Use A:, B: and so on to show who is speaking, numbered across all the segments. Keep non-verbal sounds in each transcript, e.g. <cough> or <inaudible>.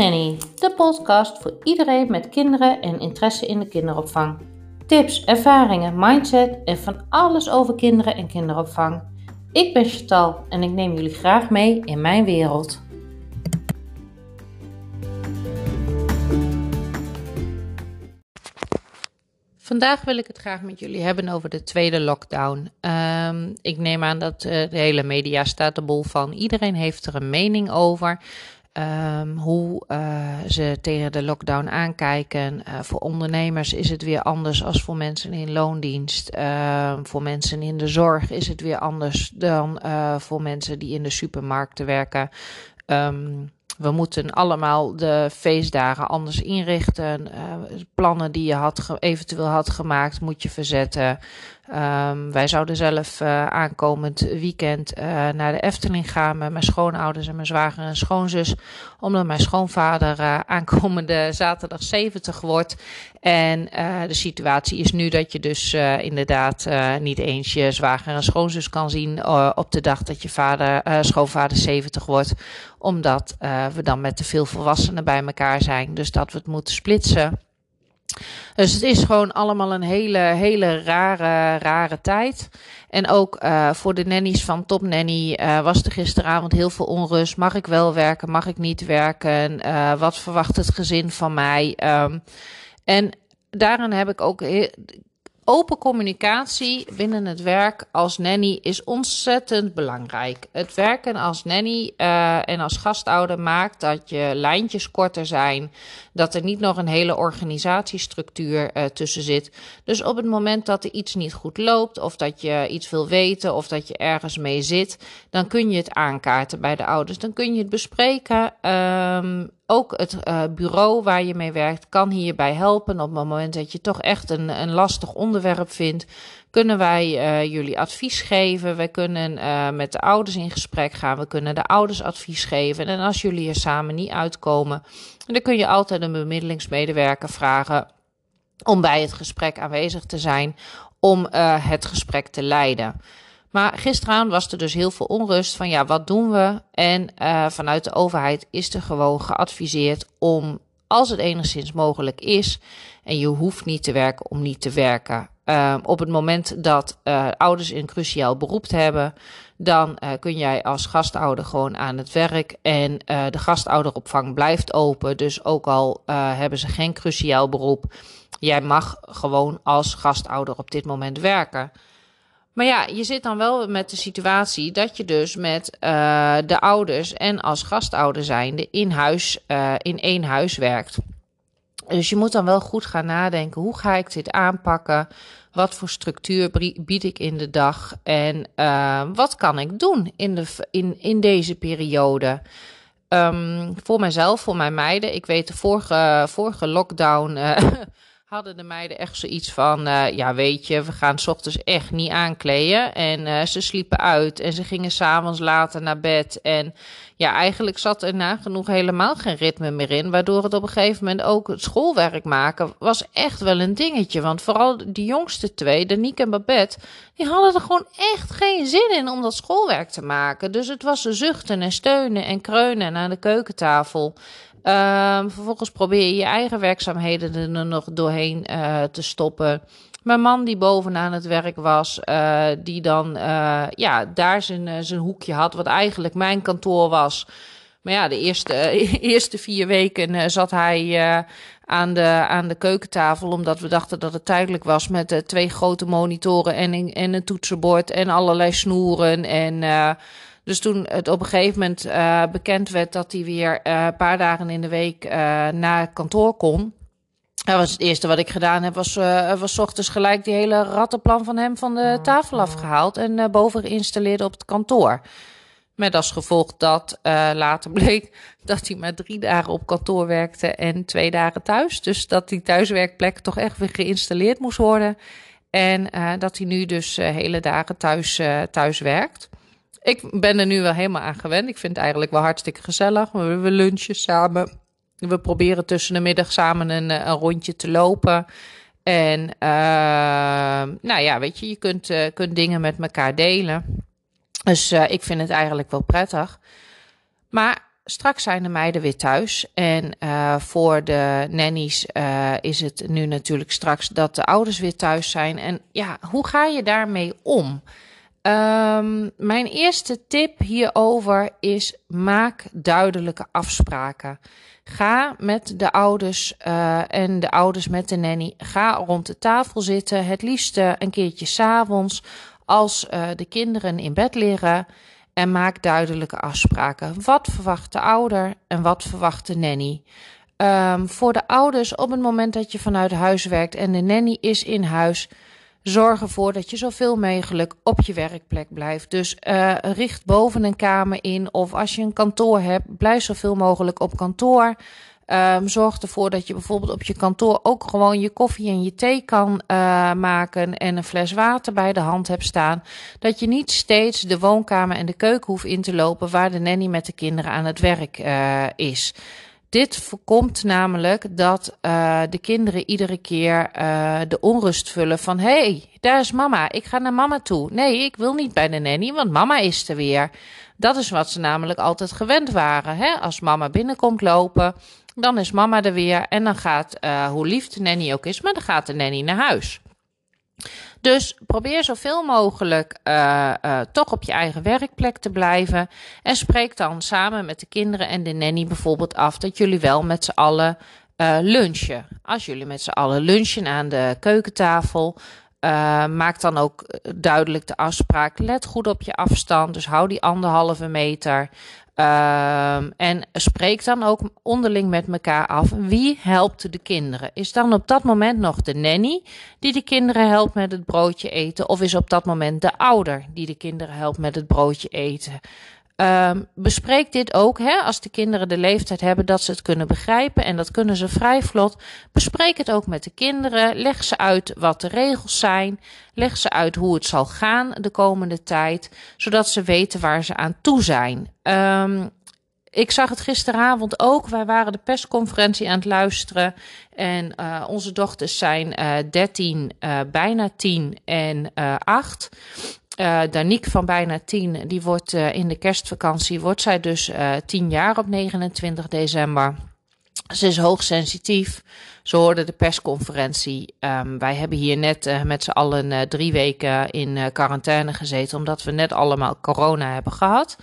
A: De podcast voor iedereen met kinderen en interesse in de kinderopvang. Tips, ervaringen, mindset en van alles over kinderen en kinderopvang. Ik ben Chantal en ik neem jullie graag mee in mijn wereld. Vandaag wil ik het graag met jullie hebben over de tweede lockdown. Ehm, ik neem aan dat uh, de hele media staat er bol van. Iedereen heeft er een mening over. Um, hoe uh, ze tegen de lockdown aankijken. Uh, voor ondernemers is het weer anders als voor mensen in loondienst. Uh, voor mensen in de zorg is het weer anders dan voor mensen die in de supermarkten werken. Um, we moeten allemaal de feestdagen anders inrichten. plannen die je had eventueel had gemaakt, moet je verzetten. Um, wij zouden zelf uh, aankomend weekend uh, naar de Efteling gaan met mijn schoonouders en mijn zwager en schoonzus. Omdat mijn schoonvader uh, aankomende zaterdag 70 wordt. En de situatie is nu dat je dus inderdaad niet eens je zwager en schoonzus kan zien op de dag dat je vader, schoonvader 70 wordt. Omdat we dan met te veel volwassenen bij elkaar zijn. Dus dat we het moeten splitsen. Dus het is gewoon allemaal een hele, hele rare, rare tijd. En ook uh, voor de nannies van Top Nanny uh, was er gisteravond heel veel onrust. Mag ik wel werken? Mag ik niet werken? Uh, wat verwacht het gezin van mij? Um, en daarin heb ik ook Open communicatie binnen het werk als nanny is ontzettend belangrijk. Het werken als nanny uh, en als gastouder maakt dat je lijntjes korter zijn, dat er niet nog een hele organisatiestructuur uh, tussen zit. Dus op het moment dat er iets niet goed loopt, of dat je iets wil weten, of dat je ergens mee zit, dan kun je het aankaarten bij de ouders. Dan kun je het bespreken. Um, ook het uh, bureau waar je mee werkt kan hierbij helpen. Op het moment dat je toch echt een, een lastig onderwerp vindt, kunnen wij uh, jullie advies geven. Wij kunnen uh, met de ouders in gesprek gaan. We kunnen de ouders advies geven. En als jullie er samen niet uitkomen, dan kun je altijd een bemiddelingsmedewerker vragen om bij het gesprek aanwezig te zijn, om het gesprek te leiden. Maar gisteravond was er dus heel veel onrust van ja, wat doen we? En uh, vanuit de overheid is er gewoon geadviseerd om, als het enigszins mogelijk is, en je hoeft niet te werken om niet te werken. Uh, op het moment dat uh, ouders een cruciaal beroep hebben, dan kun jij als gastouder gewoon aan het werk. En de gastouderopvang blijft open. Dus ook al hebben ze geen cruciaal beroep, jij mag gewoon als gastouder op dit moment werken. Maar ja, je zit dan wel met de situatie dat je dus met uh, de ouders en als gastouder zijnde in huis, uh, in één huis werkt. Dus je moet dan wel goed gaan nadenken, hoe ga ik dit aanpakken? Wat voor structuur bied ik in de dag? En uh, wat kan ik doen in, de, in, in deze periode? Um, voor mijzelf, voor mijn meiden. Ik weet de vorige, vorige lockdown <laughs> hadden de meiden echt zoiets van: uh, ja, weet je, we gaan s ochtends echt niet aankleden. En uh, ze sliepen uit en ze gingen s'avonds later naar bed. En ja, eigenlijk zat er nagenoeg helemaal geen ritme meer in. Waardoor het op een gegeven moment ook het schoolwerk maken was echt wel een dingetje. Want vooral die jongste twee, Danique en Babette, die hadden er gewoon echt geen zin in om dat schoolwerk te maken. Dus het was zuchten en steunen en kreunen aan de keukentafel. Um, vervolgens probeer je je eigen werkzaamheden er nog doorheen uh, te stoppen. Mijn man die bovenaan het werk was, uh, die dan uh, ja, daar zijn, zijn hoekje had, wat eigenlijk mijn kantoor was. Maar ja, de eerste, <laughs> eerste vier weken zat hij aan, de, aan de keukentafel, omdat we dachten dat het tijdelijk was met twee grote monitoren en, en een toetsenbord en allerlei snoeren en... Dus toen het op een gegeven moment uh, bekend werd dat hij weer uh, een paar dagen in de week uh, naar kantoor kon. Dat was het eerste wat ik gedaan heb, was, was ochtends gelijk die hele rattenplan van hem van de tafel afgehaald en boven geïnstalleerd op het kantoor. Met als gevolg dat later bleek <laughs> dat hij maar drie dagen op kantoor werkte en twee dagen thuis. Dus dat die thuiswerkplek toch echt weer geïnstalleerd moest worden. En dat hij nu dus hele dagen thuis, thuis werkt. Ik ben er nu wel helemaal aan gewend. Ik vind het eigenlijk wel hartstikke gezellig. We, lunchen samen. We proberen tussen de middag samen een, een rondje te lopen. En uh, nou ja, weet je, je kunt, uh, kunt dingen met elkaar delen. Dus uh, ik vind het eigenlijk wel prettig. Maar straks zijn de meiden weer thuis. En voor de nannies is het nu natuurlijk straks dat de ouders weer thuis zijn. En ja, hoe ga je daarmee om? Um, mijn eerste tip hierover is: maak duidelijke afspraken. Ga met de ouders uh, en de ouders met de nanny. Ga rond de tafel zitten. Het liefst een keertje s'avonds als de kinderen in bed liggen en maak duidelijke afspraken. Wat verwacht de ouder en wat verwacht de nanny? Um, voor de ouders, op het moment dat je vanuit huis werkt en de nanny is in huis, zorg ervoor dat je zoveel mogelijk op je werkplek blijft. Dus uh, richt boven een kamer in of als je een kantoor hebt, blijf zoveel mogelijk op kantoor. Um, zorg ervoor dat je bijvoorbeeld op je kantoor ook gewoon je koffie en je thee kan uh, maken en een fles water bij de hand hebt staan. Dat je niet steeds de woonkamer en de keuken hoeft in te lopen waar de nanny met de kinderen aan het werk uh, is. Dit voorkomt namelijk dat uh, de kinderen iedere keer uh, de onrust vullen van hé, hey, daar is mama, ik ga naar mama toe. Nee, ik wil niet bij de nanny, want mama is er weer. Dat is wat ze namelijk altijd gewend waren. Hè? Als mama binnenkomt lopen, dan is mama er weer en dan gaat, uh, hoe lief de nanny ook is, maar dan gaat de nanny naar huis. Dus probeer zoveel mogelijk uh, uh, toch op je eigen werkplek te blijven. En spreek dan samen met de kinderen en de nanny bijvoorbeeld af dat jullie wel met z'n allen uh, lunchen. Als jullie met z'n allen lunchen aan de keukentafel. maak dan ook duidelijk de afspraak. Let goed op je afstand. Dus hou die anderhalve meter. Um, en spreek dan ook onderling met elkaar af wie helpt de kinderen. Is dan op dat moment nog de nanny die de kinderen helpt met het broodje eten, of is op dat moment de ouder die de kinderen helpt met het broodje eten? Um, bespreek dit ook hè, als de kinderen de leeftijd hebben dat ze het kunnen begrijpen. En dat kunnen ze vrij vlot. Bespreek het ook met de kinderen. Leg ze uit wat de regels zijn. Leg ze uit hoe het zal gaan de komende tijd. Zodat ze weten waar ze aan toe zijn. Um, ik zag het gisteravond ook. Wij waren de persconferentie aan het luisteren. En uh, onze dochters zijn uh, 13, uh, bijna 10 en 8. Uh, Danique van bijna tien, die wordt uh, in de kerstvakantie, wordt zij dus uh, tien jaar op 29 december. Ze is hoogsensitief. Ze hoorde de persconferentie. Um, wij hebben hier net met z'n allen drie weken in quarantaine gezeten, omdat we net allemaal corona hebben gehad.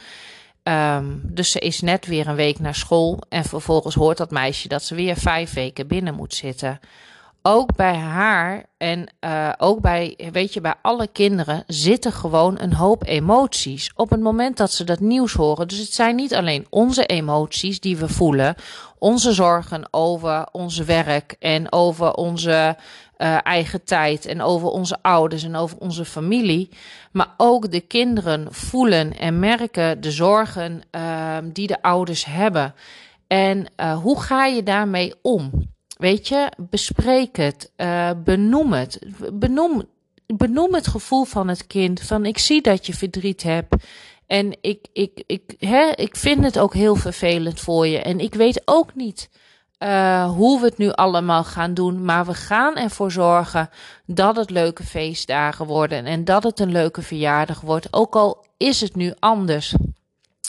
A: Um, dus ze is net weer een week naar school en vervolgens hoort dat meisje dat ze weer vijf weken binnen moet zitten ook bij haar en uh, ook bij, weet je, bij alle kinderen zitten gewoon een hoop emoties. Op het moment dat ze dat nieuws horen. Dus het zijn niet alleen onze emoties die we voelen, onze zorgen over onze werk en over onze uh, eigen tijd en over onze ouders en over onze familie. Maar ook de kinderen voelen en merken de zorgen uh, die de ouders hebben. En uh, hoe ga je daarmee om? Weet je, bespreek het, uh, benoem het. Benoem, benoem het gevoel van het kind. Van ik zie dat je verdriet hebt. En ik, ik, ik, hè, ik vind het ook heel vervelend voor je. En ik weet ook niet uh, hoe we het nu allemaal gaan doen. Maar we gaan ervoor zorgen dat het leuke feestdagen worden. En dat het een leuke verjaardag wordt. Ook al is het nu anders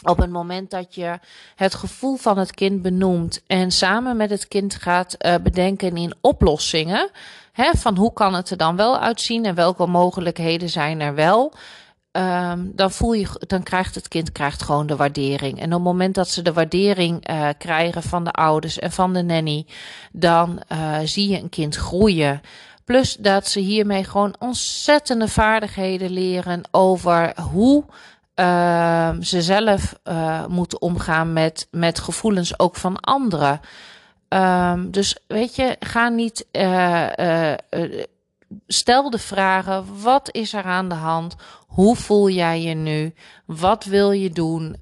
A: op het moment dat je het gevoel van het kind benoemt en samen met het kind gaat uh, bedenken in oplossingen, hè, van hoe kan het er dan wel uitzien en welke mogelijkheden zijn er wel, um, dan voel je, dan krijgt het kind krijgt gewoon de waardering. En op het moment dat ze de waardering uh, krijgen van de ouders en van de nanny, dan uh, zie je een kind groeien. Plus dat ze hiermee gewoon ontzettende vaardigheden leren over hoe uh, ze zelf uh, moeten omgaan met, met gevoelens ook van anderen. Um, dus weet je, ga niet. Uh, stel de vragen: wat is er aan de hand? Hoe voel jij je nu? Wat wil je doen?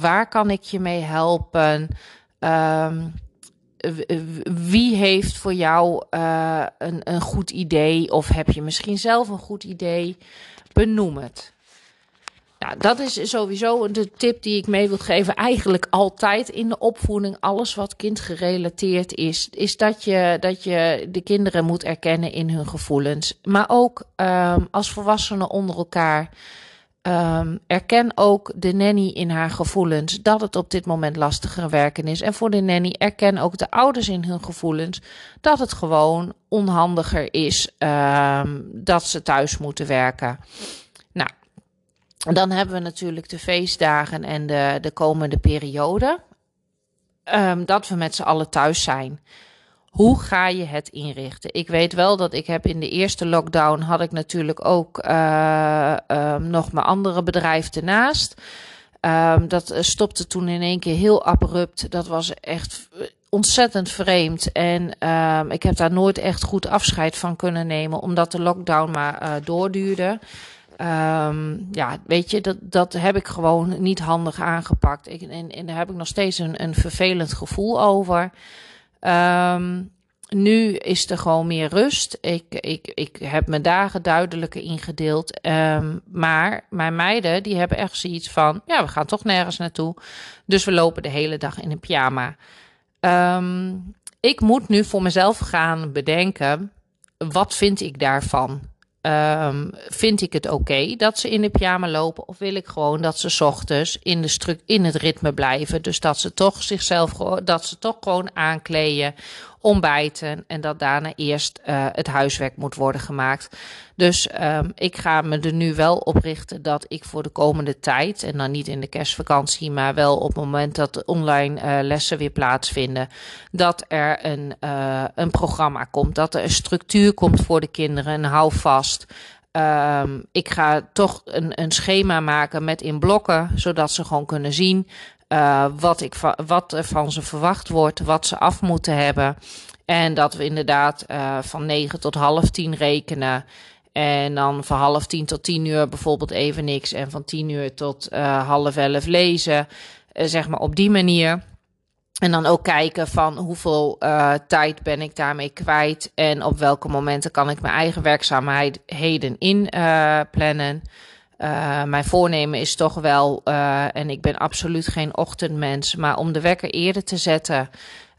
A: waar kan ik je mee helpen? Um, wie heeft voor jou een, een goed idee? Of heb je misschien zelf een goed idee? Benoem het. Nou, dat is sowieso de tip die ik mee wil geven. Eigenlijk altijd in de opvoeding, alles wat kindgerelateerd is, is dat je, dat je de kinderen moet erkennen in hun gevoelens. Maar ook um, als volwassenen onder elkaar. Um, erken ook de nanny in haar gevoelens dat het op dit moment lastiger werken is. En voor de nanny erken ook de ouders in hun gevoelens dat het gewoon onhandiger is um, dat ze thuis moeten werken. Dan hebben we natuurlijk de feestdagen en de, de komende periode. Um, dat we met z'n allen thuis zijn. Hoe ga je het inrichten? Ik weet wel dat ik heb in de eerste lockdown had ik natuurlijk ook uh, nog mijn andere bedrijf ernaast. Um, dat stopte toen in één keer heel abrupt. Dat was echt ontzettend vreemd. En ik heb daar nooit echt goed afscheid van kunnen nemen, omdat de lockdown maar doorduurde. Um, ja, weet je, dat, dat heb ik gewoon niet handig aangepakt. Ik, en, en daar heb ik nog steeds een, een vervelend gevoel over. Um, nu is er gewoon meer rust. Ik, ik, ik heb mijn dagen duidelijker ingedeeld. Um, maar mijn meiden, die hebben echt zoiets van... ja, we gaan toch nergens naartoe. Dus we lopen de hele dag in een pyjama. Ik moet nu voor mezelf gaan bedenken... wat vind ik daarvan? Um, vind ik het oké dat ze in de pyjama lopen? Of wil ik gewoon dat ze ochtends in, de in het ritme blijven? Dus dat ze toch zichzelf dat ze toch gewoon aankleden, ontbijten en dat daarna eerst uh, het huiswerk moet worden gemaakt. Dus um, ik ga me er nu wel op richten dat ik voor de komende tijd, en dan niet in de kerstvakantie, maar wel op het moment dat online uh, lessen weer plaatsvinden, dat er een, uh, een programma komt, dat er een structuur komt voor de kinderen, een houvast. Um, ik ga toch een, een schema maken met in blokken, zodat ze gewoon kunnen zien uh, wat, ik, wat er van ze verwacht wordt, wat ze af moeten hebben. En dat we inderdaad uh, van 9 tot half 10 rekenen. En dan van half tien tot tien uur bijvoorbeeld even niks. En van tien uur tot uh, half elf lezen. Zeg maar op die manier. En dan ook kijken van hoeveel tijd ben ik daarmee kwijt. En op welke momenten kan ik mijn eigen werkzaamheden inplannen. Mijn voornemen is toch wel, uh, en ik ben absoluut geen ochtendmens, maar om de wekker eerder te zetten.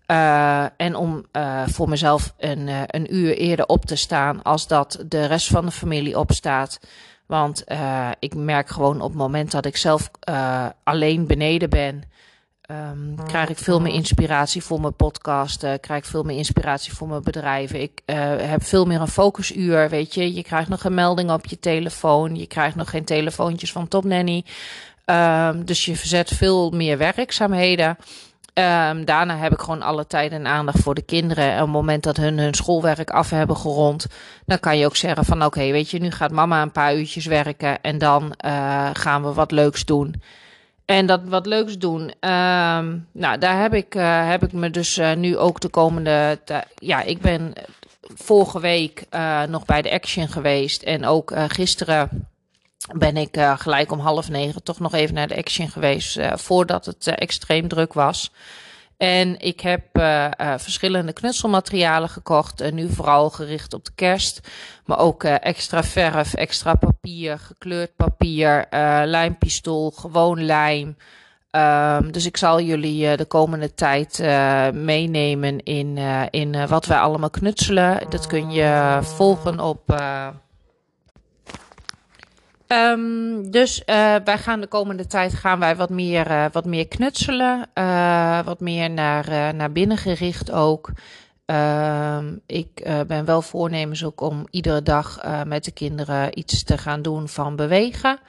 A: Uh, en om voor mezelf een, een uur eerder op te staan als dat de rest van de familie opstaat. Want ik merk gewoon op het moment dat ik zelf alleen beneden ben, Um, krijg ik veel meer inspiratie voor mijn podcasten, krijg ik veel meer inspiratie voor mijn bedrijven. Ik uh, heb veel meer een focusuur, weet je. Je krijgt nog een melding op je telefoon, je krijgt nog geen telefoontjes van Top Nanny. Um, dus je verzet veel meer werkzaamheden. Um, daarna heb ik gewoon alle tijd en aandacht voor de kinderen. En op het moment dat hun hun schoolwerk af hebben gerond, dan kan je ook zeggen van oké, okay, weet je, nu gaat mama een paar uurtjes werken en dan uh, gaan we wat leuks doen. En dat wat leuks doen. Um, nou, daar heb ik, uh, heb ik me dus uh, nu ook de komende. Ja, ik ben vorige week uh, nog bij de Action geweest. En ook gisteren ben ik gelijk om half negen toch nog even naar de Action geweest. voordat het extreem druk was. En ik heb uh, uh, verschillende knutselmaterialen gekocht. En nu vooral gericht op de kerst. Maar ook uh, extra verf, extra papier, gekleurd papier, lijmpistool, gewoon lijm. Um, dus ik zal jullie de komende tijd meenemen in, in wat wij allemaal knutselen. Dat kun je volgen op Um, dus uh, wij gaan de komende tijd gaan wij wat meer, uh, wat meer knutselen. Uh, wat meer naar, naar binnen gericht ook. Um, ik ben wel voornemens ook om iedere dag met de kinderen iets te gaan doen van bewegen.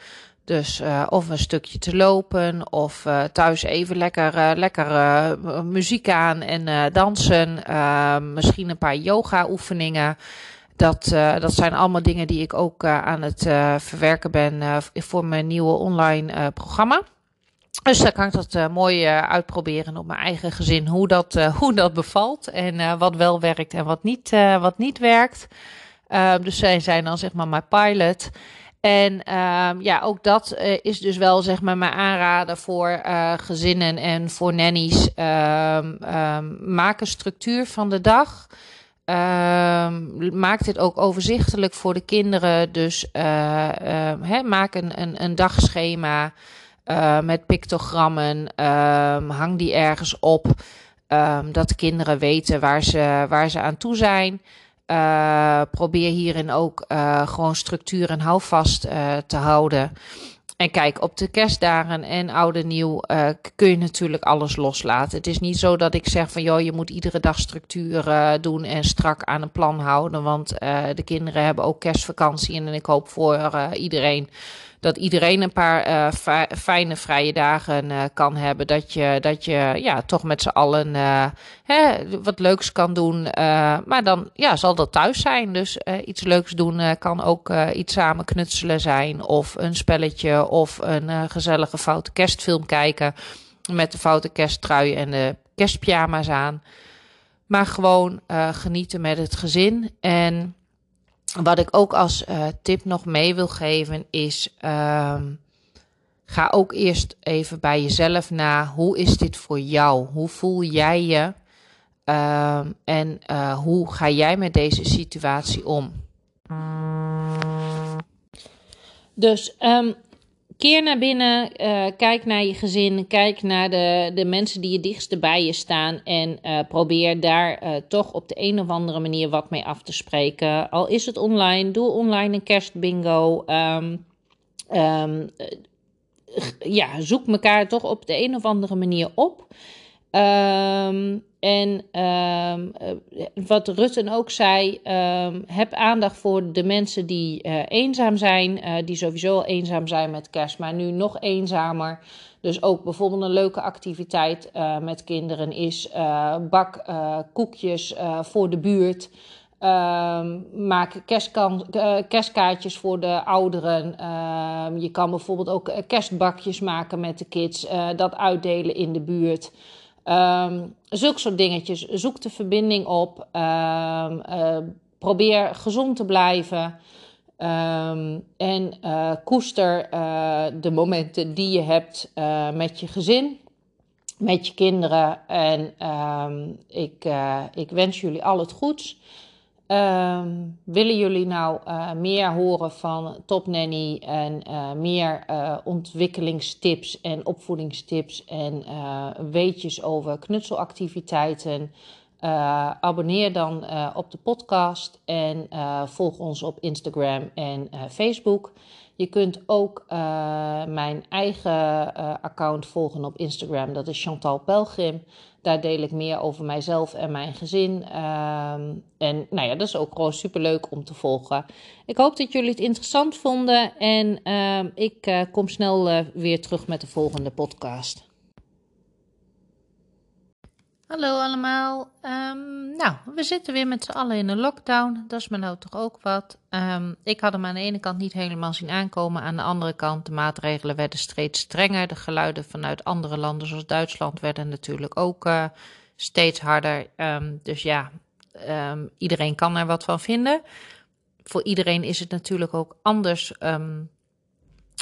A: Dus of een stukje te lopen of thuis even lekker, lekker muziek aan en dansen. Ehm, misschien een paar yoga oefeningen. Dat, uh, dat zijn allemaal dingen die ik ook uh, aan het uh, verwerken ben voor mijn nieuwe online programma. Dus daar kan ik dat mooi uitproberen op mijn eigen gezin, hoe dat, <laughs> hoe dat bevalt en wat wel werkt en wat niet, wat niet werkt. dus zij zijn dan zeg maar mijn pilot. En ehm, ja, ook dat is dus wel zeg maar mijn aanrader voor gezinnen en voor nannies. Um, maak een structuur van de dag. Um, maak dit ook overzichtelijk voor de kinderen. Dus uh, uh, maak een, een, een dagschema uh, met pictogrammen. Um, hang die ergens op. Dat de kinderen weten waar ze, waar ze aan toe zijn. probeer hierin ook gewoon structuur en houvast te houden. En kijk, op de kerstdagen en oude nieuw uh, kun je natuurlijk alles loslaten. Het is niet zo dat ik zeg van joh, je moet iedere dag structuur uh, doen en strak aan een plan houden. Want uh, de kinderen hebben ook kerstvakantie. En ik hoop voor iedereen dat iedereen een paar uh, fijne vrije dagen uh, kan hebben. Dat je, dat je ja, toch met z'n allen uh, hè, wat leuks kan doen. maar dan ja, zal dat thuis zijn. Dus iets leuks doen kan ook iets samen knutselen zijn. Of een spelletje of een gezellige foute kerstfilm kijken. Met de foute kersttrui en de kerstpyjama's aan. Maar gewoon genieten met het gezin. En wat ik ook als uh, tip nog mee wil geven is: um, ga ook eerst even bij jezelf na. Hoe is dit voor jou? Hoe voel jij je? Um, en uh, hoe ga jij met deze situatie om? Dus um, Keer naar binnen, uh, kijk naar je gezin, kijk naar de, de mensen die je dichtste bij je staan en uh, probeer daar uh, toch op de een of andere manier wat mee af te spreken. Al is het online, doe online een kerstbingo. Um, um, ja, zoek elkaar toch op de een of andere manier op. Um, en um, wat Rutten ook zei, um, heb aandacht voor de mensen die uh, eenzaam zijn, uh, die sowieso al eenzaam zijn met kerst, maar nu nog eenzamer. Dus ook bijvoorbeeld een leuke activiteit met kinderen is bak koekjes voor de buurt. Maak kerstkaartjes voor de ouderen. je kan bijvoorbeeld ook kerstbakjes maken met de kids. dat uitdelen in de buurt. Um, zulke soort dingetjes. Zoek de verbinding op. Um, uh, probeer gezond te blijven. Um, en uh, koester uh, de momenten die je hebt met je gezin, met je kinderen. En ik, ik wens jullie al het goeds. Um, willen jullie nou uh, meer horen van Top Nanny en uh, meer uh, ontwikkelingstips en opvoedingstips en weetjes over knutselactiviteiten? abonneer dan op de podcast en volg ons op Instagram en Facebook. Je kunt ook mijn eigen account volgen op Instagram, dat is Chantal Pelgrim. Daar deel ik meer over mijzelf en mijn gezin. Um, en nou ja, dat is ook gewoon super leuk om te volgen. Ik hoop dat jullie het interessant vonden. En uh, ik uh, kom snel weer terug met de volgende podcast. Hallo allemaal. Um, nou, we zitten weer met z'n allen in een lockdown. Dat is me nou toch ook wat. Um, ik had hem aan de ene kant niet helemaal zien aankomen. Aan de andere kant, de maatregelen werden steeds strenger. De geluiden vanuit andere landen, zoals Duitsland, werden natuurlijk ook uh, steeds harder. Um, dus ja, iedereen kan er wat van vinden. Voor iedereen is het natuurlijk ook anders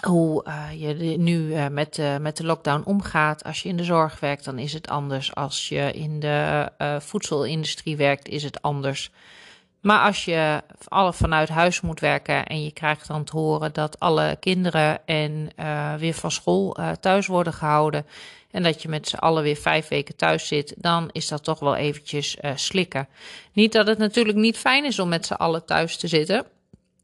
A: hoe uh, je nu uh, met, uh, met de lockdown omgaat. Als je in de zorg werkt, dan is het anders. Als je in de voedselindustrie werkt, is het anders. Maar als je alle vanuit huis moet werken en je krijgt dan te horen dat alle kinderen en weer van school thuis worden gehouden en dat je met z'n allen weer vijf weken thuis zit, dan is dat toch wel eventjes slikken. Niet dat het natuurlijk niet fijn is om met z'n allen thuis te zitten,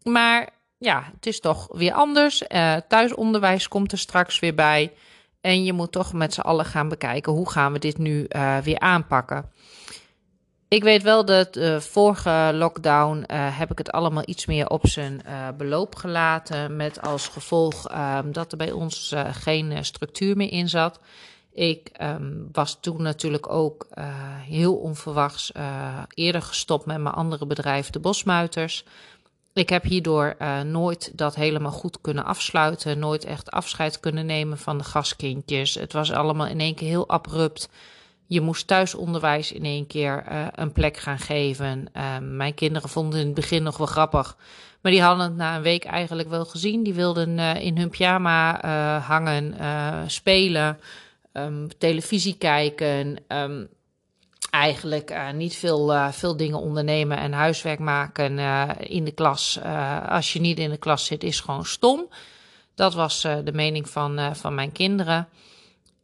A: maar ja, het is toch weer anders. Uh, thuisonderwijs komt er straks weer bij. En je moet toch met z'n allen gaan bekijken hoe gaan we dit nu uh, weer aanpakken. Ik weet wel dat de vorige lockdown uh, heb ik het allemaal iets meer op zijn beloop gelaten. Met als gevolg ehm, dat er bij ons geen structuur meer in zat. Ik um, was toen natuurlijk ook heel onverwachts eerder gestopt met mijn andere bedrijf, de Bosmuiters. Ik heb hierdoor uh, nooit dat helemaal goed kunnen afsluiten. Nooit echt afscheid kunnen nemen van de gastkindjes. Het was allemaal in één keer heel abrupt. Je moest thuisonderwijs in één keer uh, een plek gaan geven. Uh, mijn kinderen vonden in het begin nog wel grappig. Maar die hadden het na een week eigenlijk wel gezien. Die wilden in hun pyjama hangen, spelen, um, televisie kijken. Um, eigenlijk uh, niet veel, uh, veel dingen ondernemen en huiswerk maken uh, in de klas. als je niet in de klas zit, is gewoon stom. Dat was de mening van, van mijn kinderen.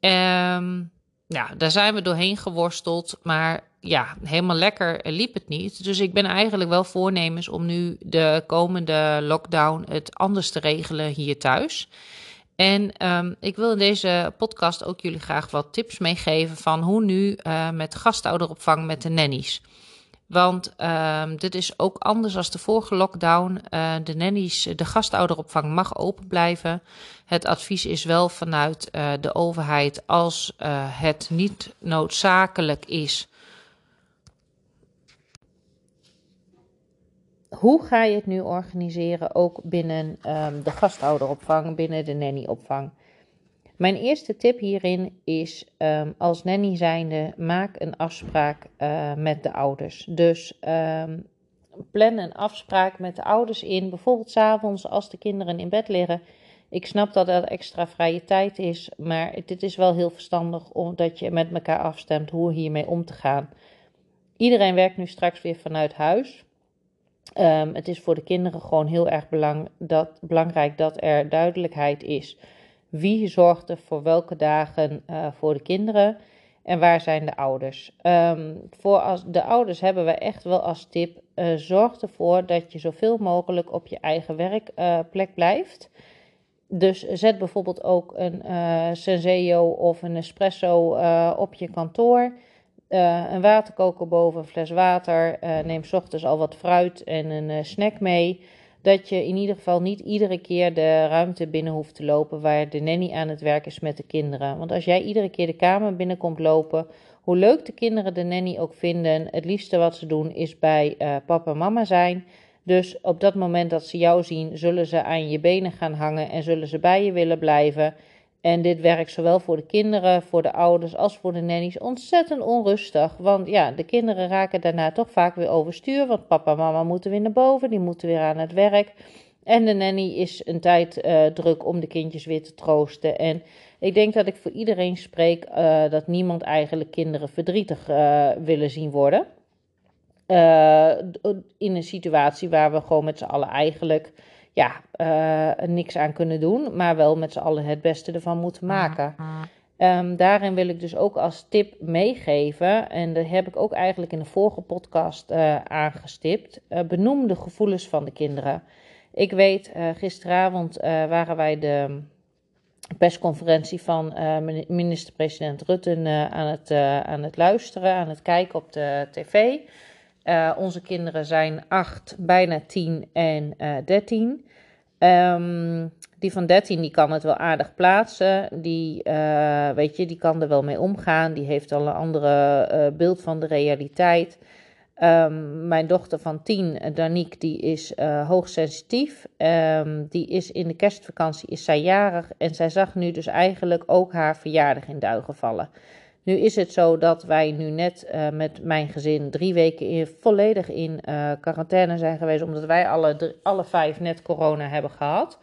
A: Um, ja, daar zijn we doorheen geworsteld. Maar ja, helemaal lekker liep het niet. Dus ik ben eigenlijk wel voornemens om nu de komende lockdown het anders te regelen hier thuis. En ehm, ik wil in deze podcast ook jullie graag wat tips meegeven van hoe nu uh, met gastouderopvang met de nannies. Want um, dit is ook anders dan de vorige lockdown. Uh, de nannies, de gastouderopvang mag open blijven. Het advies is wel vanuit uh, de overheid als het niet noodzakelijk is hoe ga je het nu organiseren, ook binnen um, de gastouderopvang, binnen de nannyopvang? Mijn eerste tip hierin is um, als nanny zijnde, maak een afspraak uh, met de ouders. Dus um, plan een afspraak met de ouders in, bijvoorbeeld s avonds als de kinderen in bed liggen. Ik snap dat er extra vrije tijd is, maar dit is wel heel verstandig omdat je met elkaar afstemt hoe hiermee om te gaan. Iedereen werkt nu straks weer vanuit huis. Um, het is voor de kinderen gewoon heel erg dat, belangrijk dat er duidelijkheid is. Wie zorgt er voor welke dagen uh, voor de kinderen en waar zijn de ouders? Um, voor als, de ouders hebben we echt wel als tip: uh, zorg ervoor dat je zoveel mogelijk op je eigen werkplek uh, blijft. Dus zet bijvoorbeeld ook een Senseo of een espresso op je kantoor. Uh, een waterkoker boven een fles water. Uh, neem s ochtends al wat fruit en een uh, snack mee. Dat je in ieder geval niet iedere keer de ruimte binnen hoeft te lopen waar de nanny aan het werk is met de kinderen. Want als jij iedere keer de kamer binnenkomt lopen, hoe leuk de kinderen de nanny ook vinden, het liefste wat ze doen is bij papa en mama zijn. Dus op dat moment dat ze jou zien, zullen ze aan je benen gaan hangen en zullen ze bij je willen blijven. En dit werkt zowel voor de kinderen, voor de ouders als voor de nannies ontzettend onrustig. Want ja, de kinderen raken daarna toch vaak weer overstuur. Want papa en mama moeten weer naar boven, die moeten weer aan het werk. En de nanny is een tijd uh, druk om de kindjes weer te troosten. En ik denk dat ik voor iedereen spreek uh, dat niemand eigenlijk kinderen verdrietig uh, willen zien worden. in een situatie waar we gewoon met z'n allen eigenlijk ja, uh, niks aan kunnen doen, maar wel met z'n allen het beste ervan moeten maken. Um, daarin wil ik dus ook als tip meegeven, en dat heb ik ook eigenlijk in de vorige podcast uh, aangestipt, uh, benoem de gevoelens van de kinderen. Ik weet, gisteravond waren wij de persconferentie van minister-president Rutte aan, het, aan het luisteren, aan het kijken op de tv. Uh, onze kinderen zijn 8, bijna 10 en uh, 13. Um, die van 13 die kan het wel aardig plaatsen. Die, uh, weet je, die kan er wel mee omgaan. Die heeft al een andere uh, beeld van de realiteit. Um, mijn dochter van 10, Danique, die is hoogsensitief. Um, die is in de kerstvakantie is zij jarig. En zij zag nu dus eigenlijk ook haar verjaardag in duigen vallen. Nu is het zo dat wij nu net uh, met mijn gezin drie weken in, volledig in uh, quarantaine zijn geweest, omdat wij alle, alle vijf net corona hebben gehad.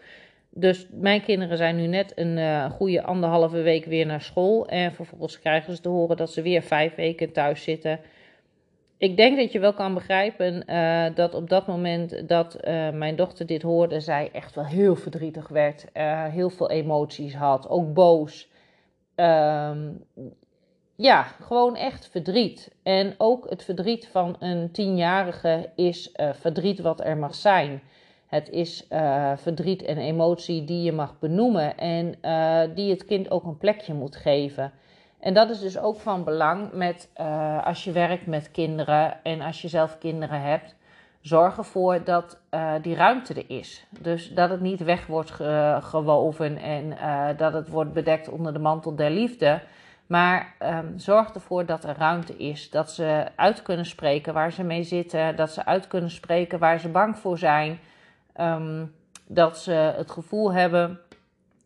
A: Dus mijn kinderen zijn nu net een uh, goede anderhalve week weer naar school. En vervolgens krijgen ze te horen dat ze weer vijf weken thuis zitten. Ik denk dat je wel kan begrijpen dat op dat moment dat mijn dochter dit hoorde, zij echt wel heel verdrietig werd. heel veel emoties had, ook boos. Ehm, ja, gewoon echt verdriet. En ook het verdriet van een tienjarige is uh, verdriet wat er mag zijn. Het is uh, verdriet en emotie die je mag benoemen en uh, die het kind ook een plekje moet geven. En dat is dus ook van belang met, als je werkt met kinderen en als je zelf kinderen hebt. Zorg ervoor dat die ruimte er is. Dus dat het niet weg wordt ge gewoven en dat het wordt bedekt onder de mantel der liefde. Maar um, zorg ervoor dat er ruimte is. Dat ze uit kunnen spreken waar ze mee zitten. Dat ze uit kunnen spreken waar ze bang voor zijn. Um, dat ze het gevoel hebben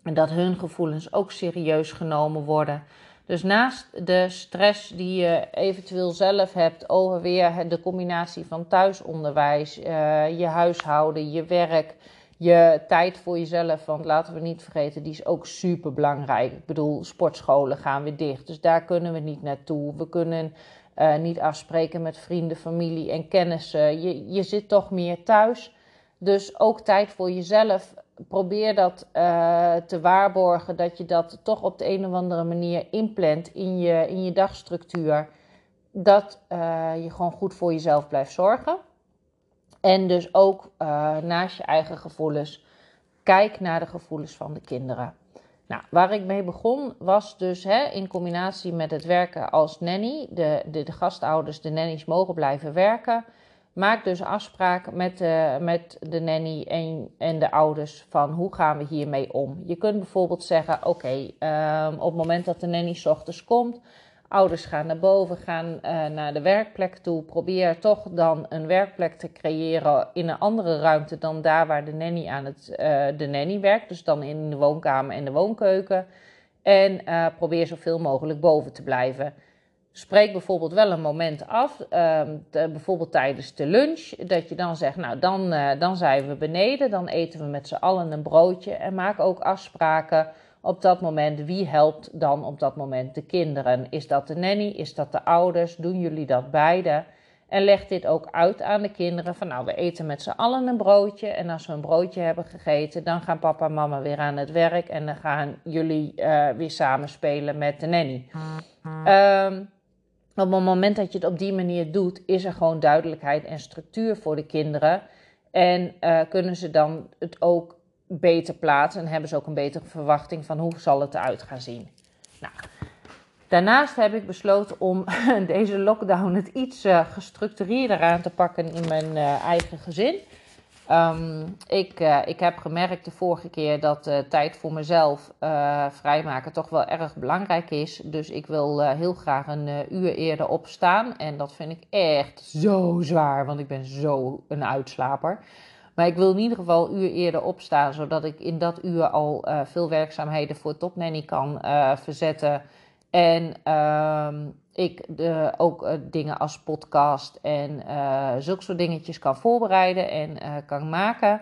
A: dat hun gevoelens ook serieus genomen worden. Dus naast de stress die je eventueel zelf hebt over weer de combinatie van thuisonderwijs, uh, je huishouden, je werk je tijd voor jezelf, want laten we niet vergeten, die is ook super belangrijk. Ik bedoel, sportscholen gaan weer dicht, dus daar kunnen we niet naartoe. We kunnen uh, niet afspreken met vrienden, familie en kennissen. Je, je zit toch meer thuis, dus ook tijd voor jezelf. Probeer dat uh, te waarborgen, dat je dat toch op de een of andere manier inplant in je, in je dagstructuur. Dat uh, je gewoon goed voor jezelf blijft zorgen. En dus ook uh, naast je eigen gevoelens, kijk naar de gevoelens van de kinderen. Nou, waar ik mee begon was dus hè, in combinatie met het werken als nanny. De, de, de gastouders, de nannies mogen blijven werken. Maak dus afspraak met met de nanny en, en de ouders van hoe gaan we hiermee om. Je kunt bijvoorbeeld zeggen, oké, ehm, op het moment dat de nanny s ochtends komt, ouders gaan naar boven, gaan uh, naar de werkplek toe. Probeer toch dan een werkplek te creëren in een andere ruimte dan daar waar de nanny aan het uh, de nanny werkt. Dus dan in de woonkamer en de woonkeuken. En uh, probeer zoveel mogelijk boven te blijven. Spreek bijvoorbeeld wel een moment af, ehm, bijvoorbeeld tijdens de lunch, dat je dan zegt, nou dan, dan zijn we beneden, dan eten we met z'n allen een broodje en maak ook afspraken op dat moment. Wie helpt dan op dat moment de kinderen? Is dat de nanny? Is dat de ouders? Doen jullie dat beide? En leg dit ook uit aan de kinderen van nou, we eten met z'n allen een broodje. En als we een broodje hebben gegeten, dan gaan papa en mama weer aan het werk. En dan gaan jullie uh, weer samen spelen met de nanny. Um, op het moment dat je het op die manier doet, is er gewoon duidelijkheid en structuur voor de kinderen. En uh, kunnen ze dan het ook beter plaatsen en hebben ze ook een betere verwachting van hoe zal het eruit gaan zien. Nou, daarnaast heb ik besloten om <laughs> deze lockdown het iets uh, gestructureerder aan te pakken in mijn uh, eigen gezin. Um, ik, uh, ik heb gemerkt de vorige keer dat tijd voor mezelf vrijmaken toch wel erg belangrijk is. Dus ik wil heel graag een uur eerder opstaan. En dat vind ik echt zo zwaar, want ik ben zo een uitslaper. Maar ik wil in ieder geval een uur eerder opstaan, zodat ik in dat uur al uh, veel werkzaamheden voor Topnanny kan uh, verzetten. En uh, ik de, ook uh, dingen als podcast en zulke soort dingetjes kan voorbereiden en kan maken.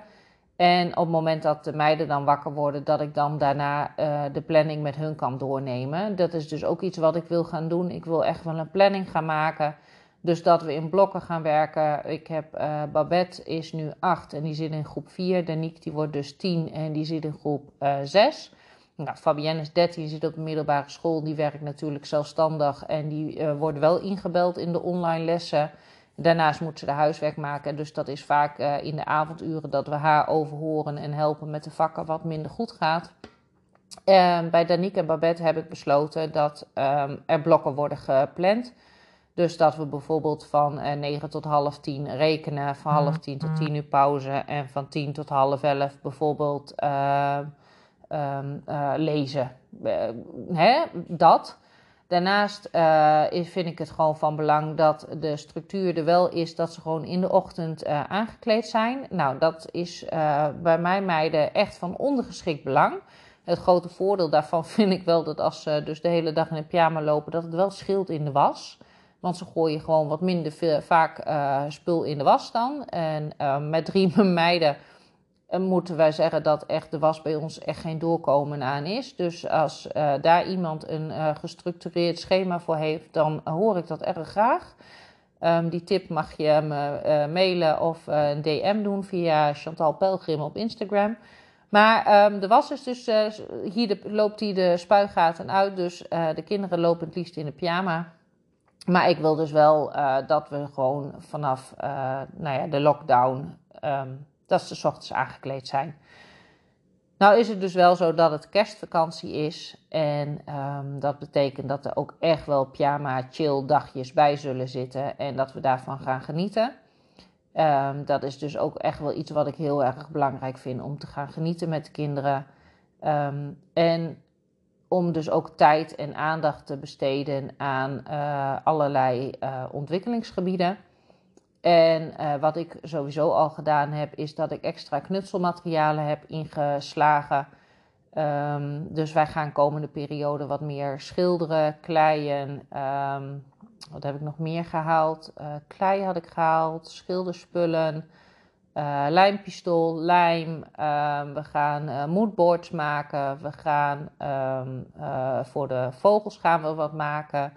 A: En op het moment dat de meiden dan wakker worden, dat ik dan daarna de planning met hun kan doornemen. Dat is dus ook iets wat ik wil gaan doen. Ik wil echt wel een planning gaan maken. Dus dat we in blokken gaan werken. Ik heb uh, Babette is nu 8 en die zit in groep 4. Danique die wordt dus 10 en die zit in groep uh, 6. Nou, Fabienne is 13, die zit op de middelbare school. Die werkt natuurlijk zelfstandig en die uh, wordt wel ingebeld in de online lessen. Daarnaast moet ze de huiswerk maken. Dus dat is vaak in de avonduren dat we haar overhoren en helpen met de vakken wat minder goed gaat. Uh, bij Danique en Babette heb ik besloten dat um, er blokken worden gepland. Dus dat we bijvoorbeeld van uh, 9 tot half 10 rekenen, van half 10 tot 10 uur pauze en van 10 tot half 11 bijvoorbeeld uh, um, uh, lezen. hè, dat. Daarnaast is, vind ik het gewoon van belang dat de structuur er wel is dat ze gewoon in de ochtend aangekleed zijn. Nou, dat is bij mij meiden echt van ondergeschikt belang. Het grote voordeel daarvan <laughs> vind ik wel dat als ze dus de hele dag in een pyjama lopen, dat het wel scheelt in de was. Want ze gooien gewoon wat minder vaak uh, spul in de was dan. En uh, met drie <laughs> meiden uh, moeten wij zeggen dat echt de was bij ons echt geen doorkomen aan is. Dus als daar iemand een gestructureerd schema voor heeft, dan hoor ik dat erg graag. Um, die tip mag je me mailen of een DM doen via Chantal Pelgrim op Instagram. Maar um, de was is dus, hier loopt hij de spuigaten uit. Dus de kinderen lopen het liefst in de pyjama. Maar ik wil dus wel uh, dat we gewoon vanaf uh, nou ja, de lockdown, um, dat ze s ochtends aangekleed zijn. Nou is het dus wel zo dat het kerstvakantie is. En um, dat betekent dat er ook echt wel pyjama chill dagjes bij zullen zitten. En dat we daarvan gaan genieten. Um, dat is dus ook echt wel iets wat ik heel erg belangrijk vind om te gaan genieten met de kinderen. En om dus ook tijd en aandacht te besteden aan uh, allerlei uh, ontwikkelingsgebieden. En uh, wat ik sowieso al gedaan heb, is dat ik extra knutselmaterialen heb ingeslagen. Um, dus wij gaan komende periode wat meer schilderen, kleien. Um, wat heb ik nog meer gehaald? klei had ik gehaald, schilderspullen. Uh, lijmpistool, lijm. Uh, we gaan uh, moodboards maken. We gaan um, voor de vogels gaan we wat maken.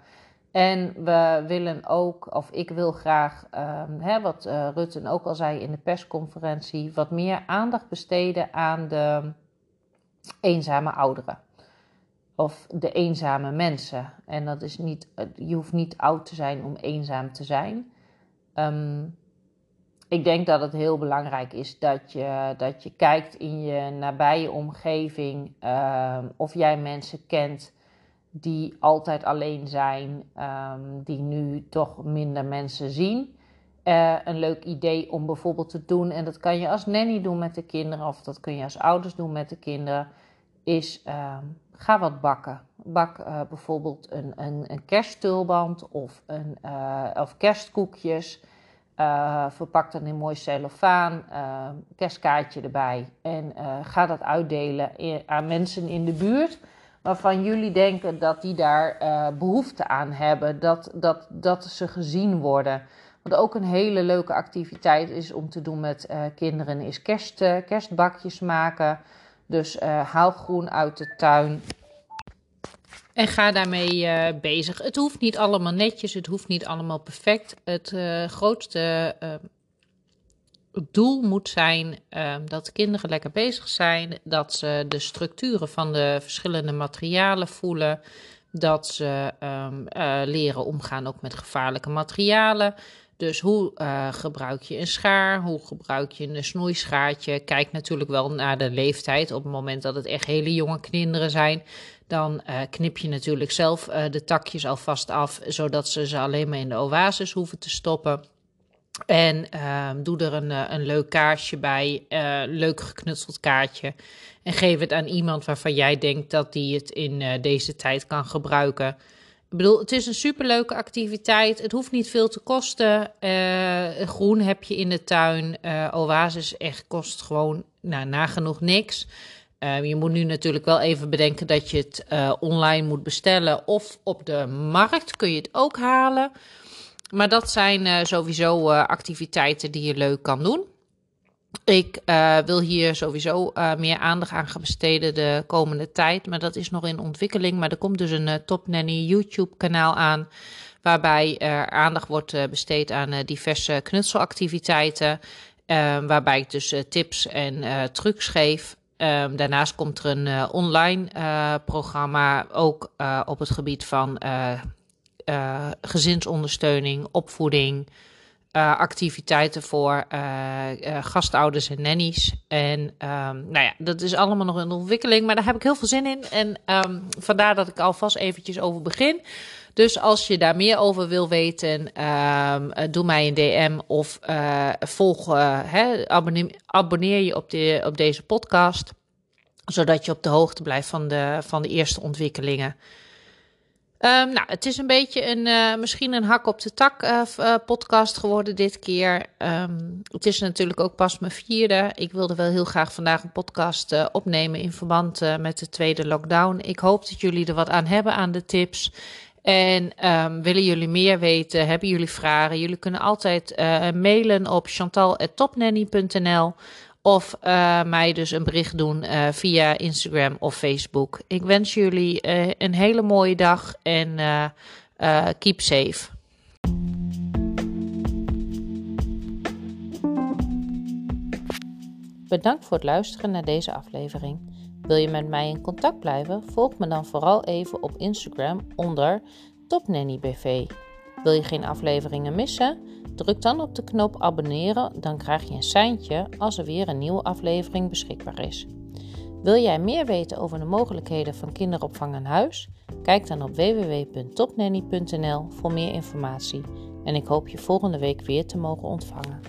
A: En we willen ook, of ik wil graag, um, hè, wat Rutten ook al zei in de persconferentie, wat meer aandacht besteden aan de eenzame ouderen. Of de eenzame mensen. En dat is niet, je hoeft niet oud te zijn om eenzaam te zijn. Um, ik denk dat het heel belangrijk is dat je, dat je kijkt in je nabije omgeving ehm, of jij mensen kent die altijd alleen zijn, ehm, die nu toch minder mensen zien. Uh, een leuk idee om bijvoorbeeld te doen, en dat kan je als nanny doen met de kinderen, of dat kun je als ouders doen met de kinderen, is ehm, ga wat bakken. Bak uh, bijvoorbeeld een, een, een kersttulband of, een, uh, of kerstkoekjes. Uh, verpak dan in mooi cellofaan, kerstkaartje erbij. En ga dat uitdelen aan mensen in de buurt waarvan jullie denken dat die daar behoefte aan hebben. Dat, dat, dat ze gezien worden. Wat ook een hele leuke activiteit is om te doen met kinderen is kerst, kerstbakjes maken. Dus haal groen uit de tuin en ga daarmee uh, bezig. Het hoeft niet allemaal netjes, het hoeft niet allemaal perfect. Het uh, grootste uh, doel moet zijn dat kinderen lekker bezig zijn, dat ze de structuren van de verschillende materialen voelen, dat ze um, leren omgaan ook met gevaarlijke materialen. Dus hoe gebruik je een schaar? Hoe gebruik je een snoeischaartje? Kijk natuurlijk wel naar de leeftijd. Op het moment dat het echt hele jonge kinderen zijn, dan uh, knip je natuurlijk zelf uh, de takjes alvast af, zodat ze ze alleen maar in de oasis hoeven te stoppen. En ehm, doe er een, een leuk kaarsje bij, leuk geknutseld kaartje. En geef het aan iemand waarvan jij denkt dat die het in deze tijd kan gebruiken. Ik bedoel, het is een superleuke activiteit. Het hoeft niet veel te kosten. Groen heb je in de tuin. Uh, Oasis echt kost gewoon nou, nagenoeg niks. Uh, je moet nu natuurlijk wel even bedenken dat je het online moet bestellen. Of op de markt kun je het ook halen. Maar dat zijn sowieso activiteiten die je leuk kan doen. Ik wil hier sowieso meer aandacht aan gaan besteden de komende tijd. Maar dat is nog in ontwikkeling. Maar er komt dus een Top Nanny YouTube kanaal aan. Waarbij er aandacht wordt besteed aan diverse knutselactiviteiten. waarbij ik dus tips en trucs geef. Um, daarnaast komt er een online programma. Ook op het gebied van gezinsondersteuning, opvoeding. Activiteiten voor gastouders en nannies. En um, nou ja, dat is allemaal nog in ontwikkeling, maar daar heb ik heel veel zin in. En um, vandaar dat ik alvast eventjes over begin. Dus als je daar meer over wil weten, um, doe mij een DM of volg, hè, abonneer, je op, de, op deze podcast. Zodat je op de hoogte blijft van de, van de eerste ontwikkelingen. Um, nou, het is een beetje een, misschien een hak op de tak podcast geworden dit keer. Um, het is natuurlijk ook pas mijn vierde. Ik wilde wel heel graag vandaag een podcast opnemen in verband met de tweede lockdown. Ik hoop dat jullie er wat aan hebben aan de tips. En um, willen jullie meer weten? Hebben jullie vragen? Jullie kunnen altijd mailen op chantal.topnanny.nl of uh, mij dus een bericht doen uh, via Instagram of Facebook. Ik wens jullie een hele mooie dag en keep safe. Bedankt voor het luisteren naar deze aflevering. Wil je met mij in contact blijven? Volg me dan vooral even op Instagram onder TopNannyBV. Wil je geen afleveringen missen? Druk dan op de knop abonneren, dan krijg je een seintje als er weer een nieuwe aflevering beschikbaar is. Wil jij meer weten over de mogelijkheden van kinderopvang aan huis? Kijk dan op www.topnanny.nl voor meer informatie. En ik hoop je volgende week weer te mogen ontvangen.